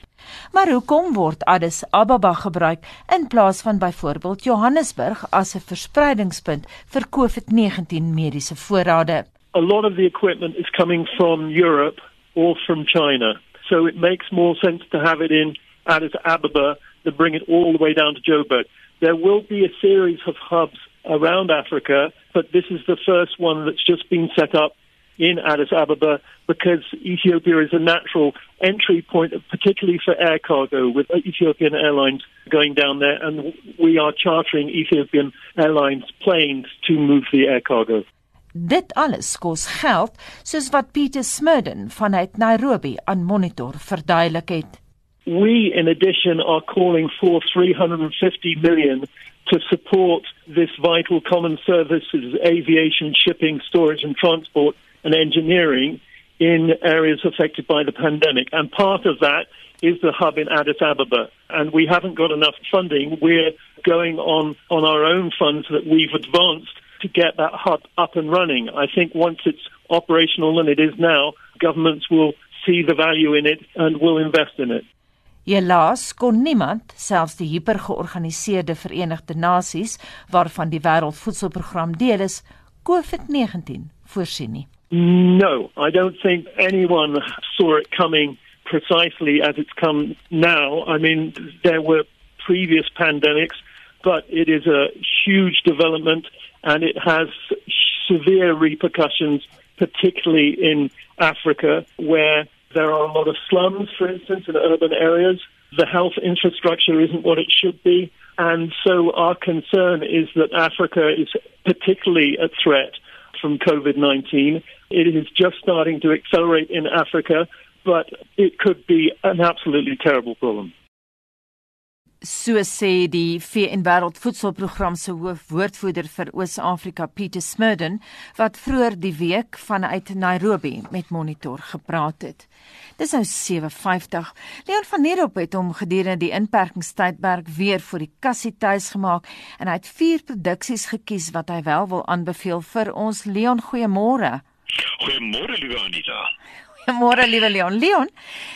Maar hoekom word Addis Ababa gebruik in plaas van byvoorbeeld Johannesburg as 'n verspreidingspunt vir COVID-19 mediese voorrade? A lot of the equipment is coming from Europe or from China. So it makes more sense to have it in Addis Ababa than bring it all the way down to Joburg. There will be a series of hubs around Africa, but this is the first one that's just been set up in Addis Ababa because Ethiopia is a natural entry point, particularly for air cargo, with Ethiopian Airlines going down there, and we are chartering Ethiopian Airlines planes to move the air cargo. Dit alles kos geld, soos wat Pieter Smurden vanuit Nairobi aan Monitor verduidelik het. We in addition are calling for 350 million to support this vital common services aviation shipping storage and transport and engineering in areas affected by the pandemic. And part of that is the hub in Addis Ababa. And we haven't got enough funding. We're going on, on our own funds that we've advanced to get that hub up and running. I think once it's operational, and it is now, governments will see the value in it and will invest in it. Helaas kon niemand, selfs die hipergeorganiseerde Verenigde Nasies, waarvan die Wêreldvoedselprogram deel is, COVID-19 voorsien nie. No, I don't think anyone saw it coming precisely as it's come now. I mean, there were previous pandemics, but it is a huge development and it has severe repercussions, particularly in Africa, where there are a lot of slums, for instance, in urban areas. The health infrastructure isn't what it should be. And so our concern is that Africa is particularly a threat from COVID 19. It is just starting to accelerate in Africa, but it could be an absolutely terrible problem. So sê die VN Wêreldvoedselprogram se hoofwoordvoerder vir Oos-Afrika Pieter Smurden wat vroeër die week vanuit Nairobi met Monitor gepraat het. Dis nou 7:50. Leon van Nierop het hom gedurende die inperkingstydperk weer vir die kassie tuis gemaak en hy het vier produksies gekies wat hy wel wil aanbeveel vir ons. Leon, goeiemôre. Goeiemôre liewe Anita. Môre liewe Leon. Leon,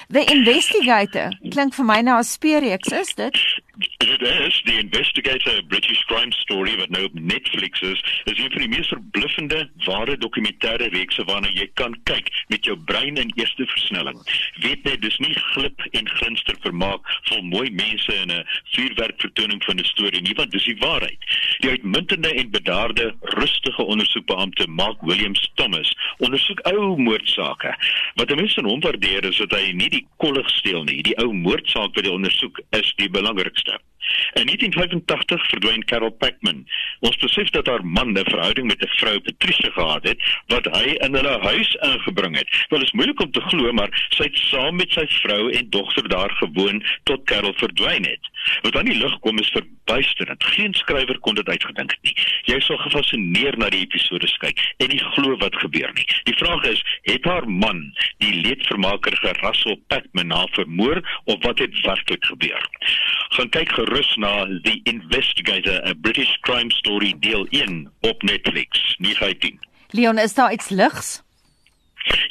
The Investigator klink vir my nou 'n speurreeks, is dit? Dit is die Investigator British Crime Story wat nou op Netflix is. Is een van die mees verbluffende ware dokumentêre reekse waarna jy kan kyk met jou brein in eerste versnelling. Weet net, dis nie glip en glinster vermaak vol mooi mense in 'n vuurwerk vertoning van 'n storie nie, want dis die waarheid. Die uitmuntende en bedaarde, rustige ondersoekbeampte Mark Williams Thomas ondersoek ou moordsake. Wat 'n mens in hom waardeer is dat hy nie die kollig steel nie. Die ou moordsaak wat hy ondersoek is die belangrikste. In 1985 verdwyn Carol Packman. Ons besef dat haar man 'n verhouding met 'n vrou Patricia gehad het wat hy in hulle huis ingebring het. Wel is moeilik om te glo, maar sy het saam met sy vrou en dogter daar gewoon tot Carol verdwyn het. Wat aan die lig kom is verbuisterend. Geen skrywer kon dit uitgedink nie. Jy sal gefassineer na die episode kyk en nie glo wat gebeur nie. Die vraag is, het haar man, die leedvermaker Russell Packman, haar vermoor of wat het werklik gebeur? Gaan kyk gerus na The Investigator, a British crime story deel 1 op Netflix. 19. Leon, is daar iets ligs?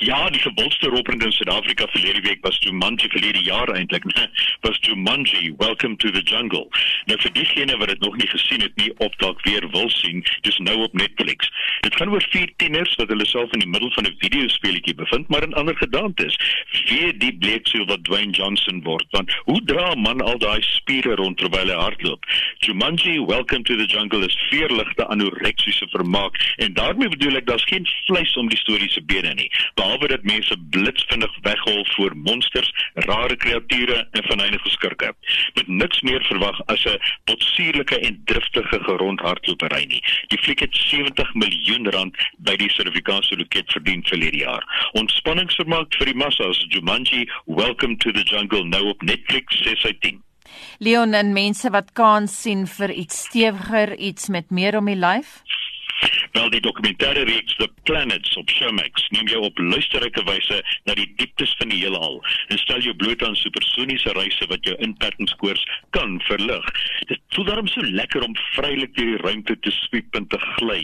Ja, die gewildste roepende in Suid-Afrika verlede week was Jumanji verlede jaar eintlik, nee, was Jumanji Welcome to the Jungle. Nou vir diegene wat dit nog nie gesien het nie, op dalk weer wil sien, dis nou op Netflix. Dit gaan oor vier tieners wat hulle self in die middel van 'n videospeletjie bevind, maar in ander gedagtes. Wie die bleeksel wat Dwayne Johnson word, want hoe dra 'n man al daai spiere rond terwyl hy hardloop? Jumanji Welcome to the Jungle is veerligte anoreksiese vermaak en daarmee bedoel ek daar's geen vleis om die storie se bene nie behalwe dat mense blitsvinnig weghol voor monsters, rare kreature en venynige skurke. Met niks meer verwag as 'n potsierlike en driftige gerondhardlopery nie. Die fliek het 70 miljoen rand by die Suid-Afrikaanse loket verdien vir hierdie jaar. Ontspanningsvermaak vir die massas Jumanji Welcome to the Jungle nou op Netflix 6 uit 10. Leon en mense wat kans sien vir iets stewiger, iets met meer om die lyf? Wel die dokumentêre reeks The Planets op Showmax neem jou op luisterryke wyse na die dieptes van die heelal en stel jou bloot aan supersoniese reise wat jou inperkingskoers kan verlig. Dit voel daarom so lekker om vrylik deur die ruimte te swiep en te gly.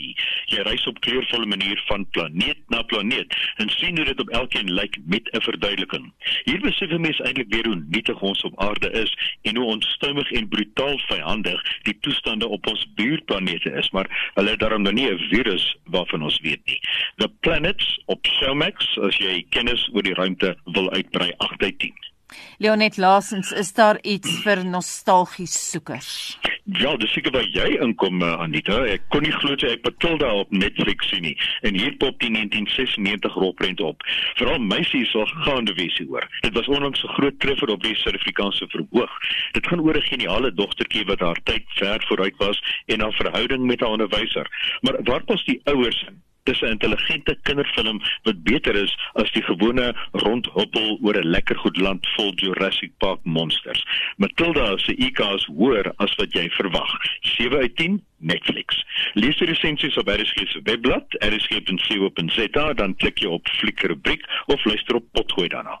Jy reis op kleurvolle manier van planeet na planeet en sien hoe dit op elkeen lyk met 'n verduideliking. Hier besef jy mens eintlik weer hoe nietig ons op aarde is en hoe onstuimig en brutaal vyandig die toestande op ons buurplanete is, maar hulle het daarom nog nie 'n virus waarvan ons weet nie. The Planets op Showmax as jy kennis oor die ruimte wil uitbrei 8 uit 10. Leonet Laasens, is daar iets vir nostalgies soekers? Ja, dis seker waar jy inkom uh, Anita. Ek kon nie glo jy het Matilda op Netflix sien nie. En hier pop die 1996 rolprent op. Veral meisies sal gaande wees hoor. Dit was onlangs 'n groot treffer op die Suid-Afrikaanse verhoog. Dit gaan oor 'n geniale dogtertjie wat haar tyd ver vooruit was en haar verhouding met haar onderwyser. Maar waar pas die ouers in? Dis 'n intelligente kinderfilm wat beter is as die gewone rondhoppel oor 'n lekker goed land vol Jurassic Park monsters. Matilda se IQ is hoër as wat jy verwag. 7 uit 10 Netflix. Lees die resensies op RSG se webblad, rsg.co.za, dan klik jy op fliekrubriek of luister op potgooi daarna.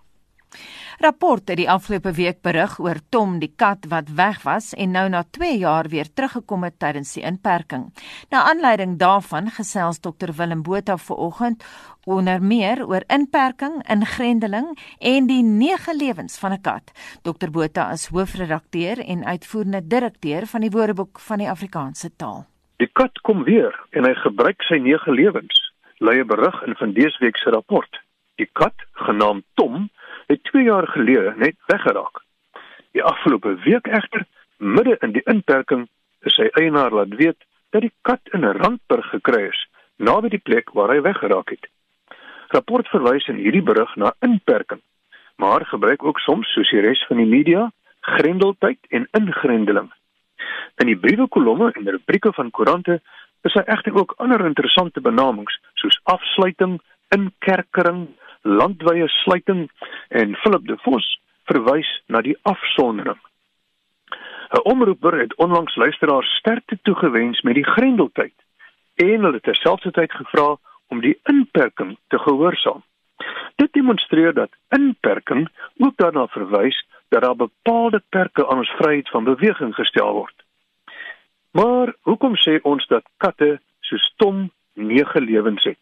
Rapport het die afgelope week berig oor Tom die kat wat weg was en nou na 2 jaar weer teruggekom het tydens die inperking. Na aanleiding daarvan gesels Dr Willem Botha vanoggend onder meer oor inperking, ingrendeling en die nege lewens van 'n kat. Dr Botha is hoofredakteur en uitvoerende direkteur van die Woordeboek van die Afrikaanse taal. Die kat kom weer en hy gebruik sy nege lewens, lei 'n berig in van dese week se rapport. Die kat, genaamd Tom, het 2 jaar gelede net weggeraak. Die afgelope week egter, midde in die inperking, is sy eienaar laat weet dat die kat in 'n randburg gekry is, naby die plek waar hy weggeraak het. Rapport verwys in hierdie berig na inperking, maar gebruik ook soms soos die res van die media grendeltyd en ingrendeling. In die briewe kolomme en rubrieke van koerante is daar egter ook ander interessante benamings soos afsluiting, inkerkering, landwyse sluiting en Philip de Vos verwys na die afsondering. 'n Omroeper het onlangs luisteraars sterkte toegewens met die grendeltyd en hulle terselfdertyd gevra om die inperking te gehoorsaam. Dit demonstreer dat inperking ook daarna verwys dat daar bepaalde perke aan ons vryheid van beweging gestel word. Maar hoekom sê ons dat katte so stom nege lewens het?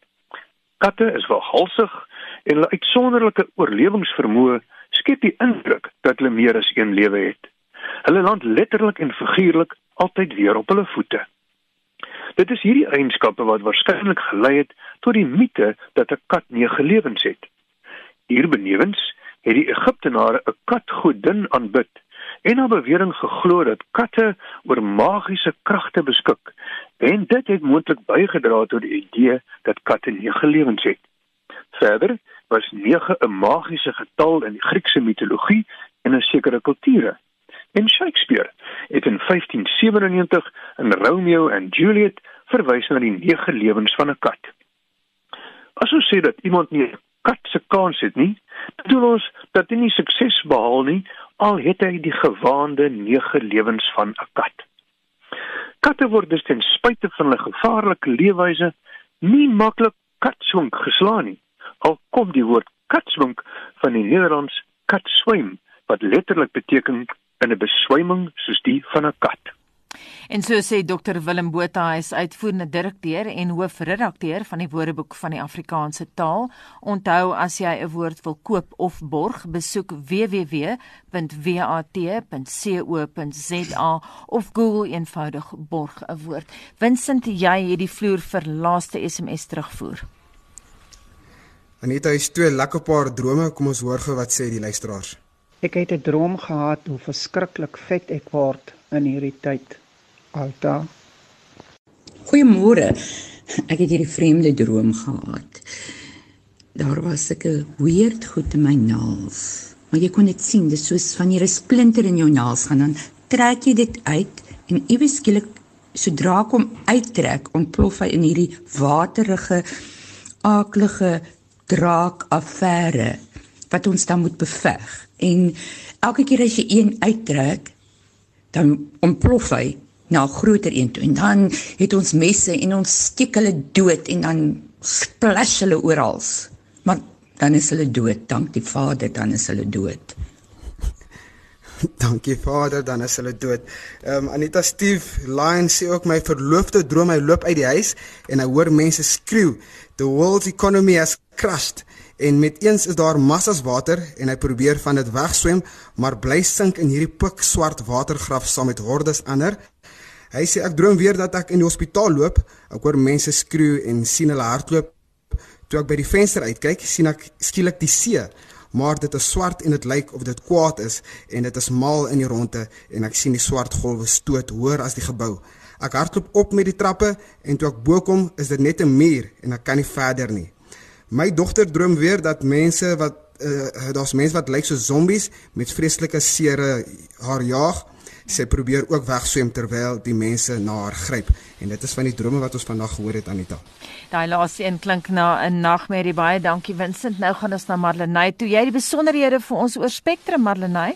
Katte is wel halsig en hulle uitsonderlike oorlewingsvermoë skep die indruk dat hulle meer as een lewe het. Hulle land letterlik en figuurlik altyd weer op hulle voete. Dit is hierdie eienskappe wat waarskynlik gelei het tot die mite dat 'n kat nege lewens het. Hierbenewens het die Egiptenare 'n katgodin aanbid en na bewering geglo dat katte oor magiese kragte beskik en dit het moontlik bygedra tot die idee dat katte nege lewens het. Verder was 9 'n magiese getal in die Griekse mitologie en in sekere kulture. En Shakespeare het in 1597 in Romeo en Juliet verwys na die 9 lewens van 'n kat. As ons sê dat iemand nie 'n kat se kans het nie, bedoel ons dat hy nie sukses behaal nie al het hy die gewaande 9 lewens van 'n kat. Katte word dus ten spyte van hulle gevaarlike leefwyse nie maklik katswink geslaan nie al kom die woord katswink van die Nederlands katswym wat letterlik beteken in 'n beswyming soos die van 'n kat. En so sê Dr Willem Botha, hy is uitvoerende direkteur en hoofredakteur van die Woordeboek van die Afrikaanse taal. Onthou as jy 'n woord wil koop of borg, besoek www.wat.co.za of Google eenvoudig borg 'n woord. Vincent, jy het die vloer vir laaste SMS terugvoer. Aneta het twee lekker paar drome, kom ons hoor gou wat sê die luisteraars. Ek het 'n droom gehad hoe verskriklik vet ek word in hierdie tyd. Alta. Goeiemôre. Ek het hierdie vreemde droom gehad. Daar was 'n weird goed in my naels. Maar jy kon dit sien, dis soos wanneer 'n splinter in jou naels gaan dan trek jy dit uit en iewes skielik sodra ek hom uittrek, ontplof hy in hierdie waterige aaklige draak affære wat ons dan moet beveg. En elke keer as jy een uittrek, dan ontplof hy na 'n groter een toe en dan het ons messe en ons steek hulle dood en dan splash hulle oral. Maar dan is hulle dood, dank die Vader, dan is hulle dood. [LAUGHS] Dankie Vader, dan is hulle dood. Ehm um, Anita Steve Lion sê ook my verloofde droom hy loop uit die huis en hy hoor mense skreeu, "The world's economy has crashed." En met eens is daar massas water en hy probeer van dit wegswem, maar bly sink in hierdie pikswart watergraf saam met hordes ander. Hy sê ek droom weer dat ek in die hospitaal loop, ek hoor mense skreeu en sien hulle hardloop. Toe ek by die venster uitkyk, sien ek skielik die see maar dit is swart en dit lyk of dit kwaad is en dit is mal in die ronde en ek sien die swart golwe stoot hoër as die gebou. Ek hardloop op met die trappe en toe ek bo kom is dit net 'n muur en ek kan nie verder nie. My dogter droom weer dat mense wat uh, daar's mense wat lyk so zombies met vreeslike sere haar jaag sy probeer ook wegswem terwyl die mense na haar gryp en dit is van die drome wat ons vandag gehoor het Anita. Daai laaste een klink na 'n nagmerrie baie dankie Vincent. Nou gaan ons na Marlenae toe. Jy het die besonderhede vir ons oor Spectrum Marlenae.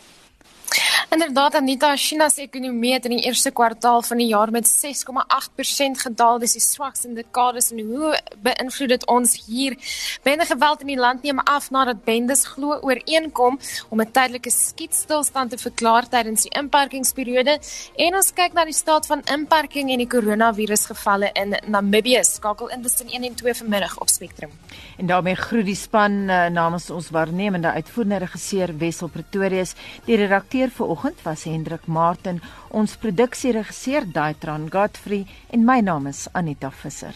Inderdaad Anita, China se ekonomie het in die eerste kwartaal van die jaar met 6,8% gedaal. Dis die swakste in dekades en hoe beïnvloed dit ons hier? Bende geweld in die land neem af nadat bendes glo ooreenkom om 'n tydelike skietstilstand te verklaar tydens die inperkingsperiode. En ons kyk na die staat van inperking en die koronavirusgevalle in Namibië. Skakel in tussen 1 en 2 vanmiddag op Spectrum. En daarmee groet die span uh, namens ons waarnemende uitvoerende regisseur Wessel Pretorius. Die redakteur vir oggend was Hendrik Martin, ons produksieregisseur Daitran Godfrey en my naam is Anita Visser.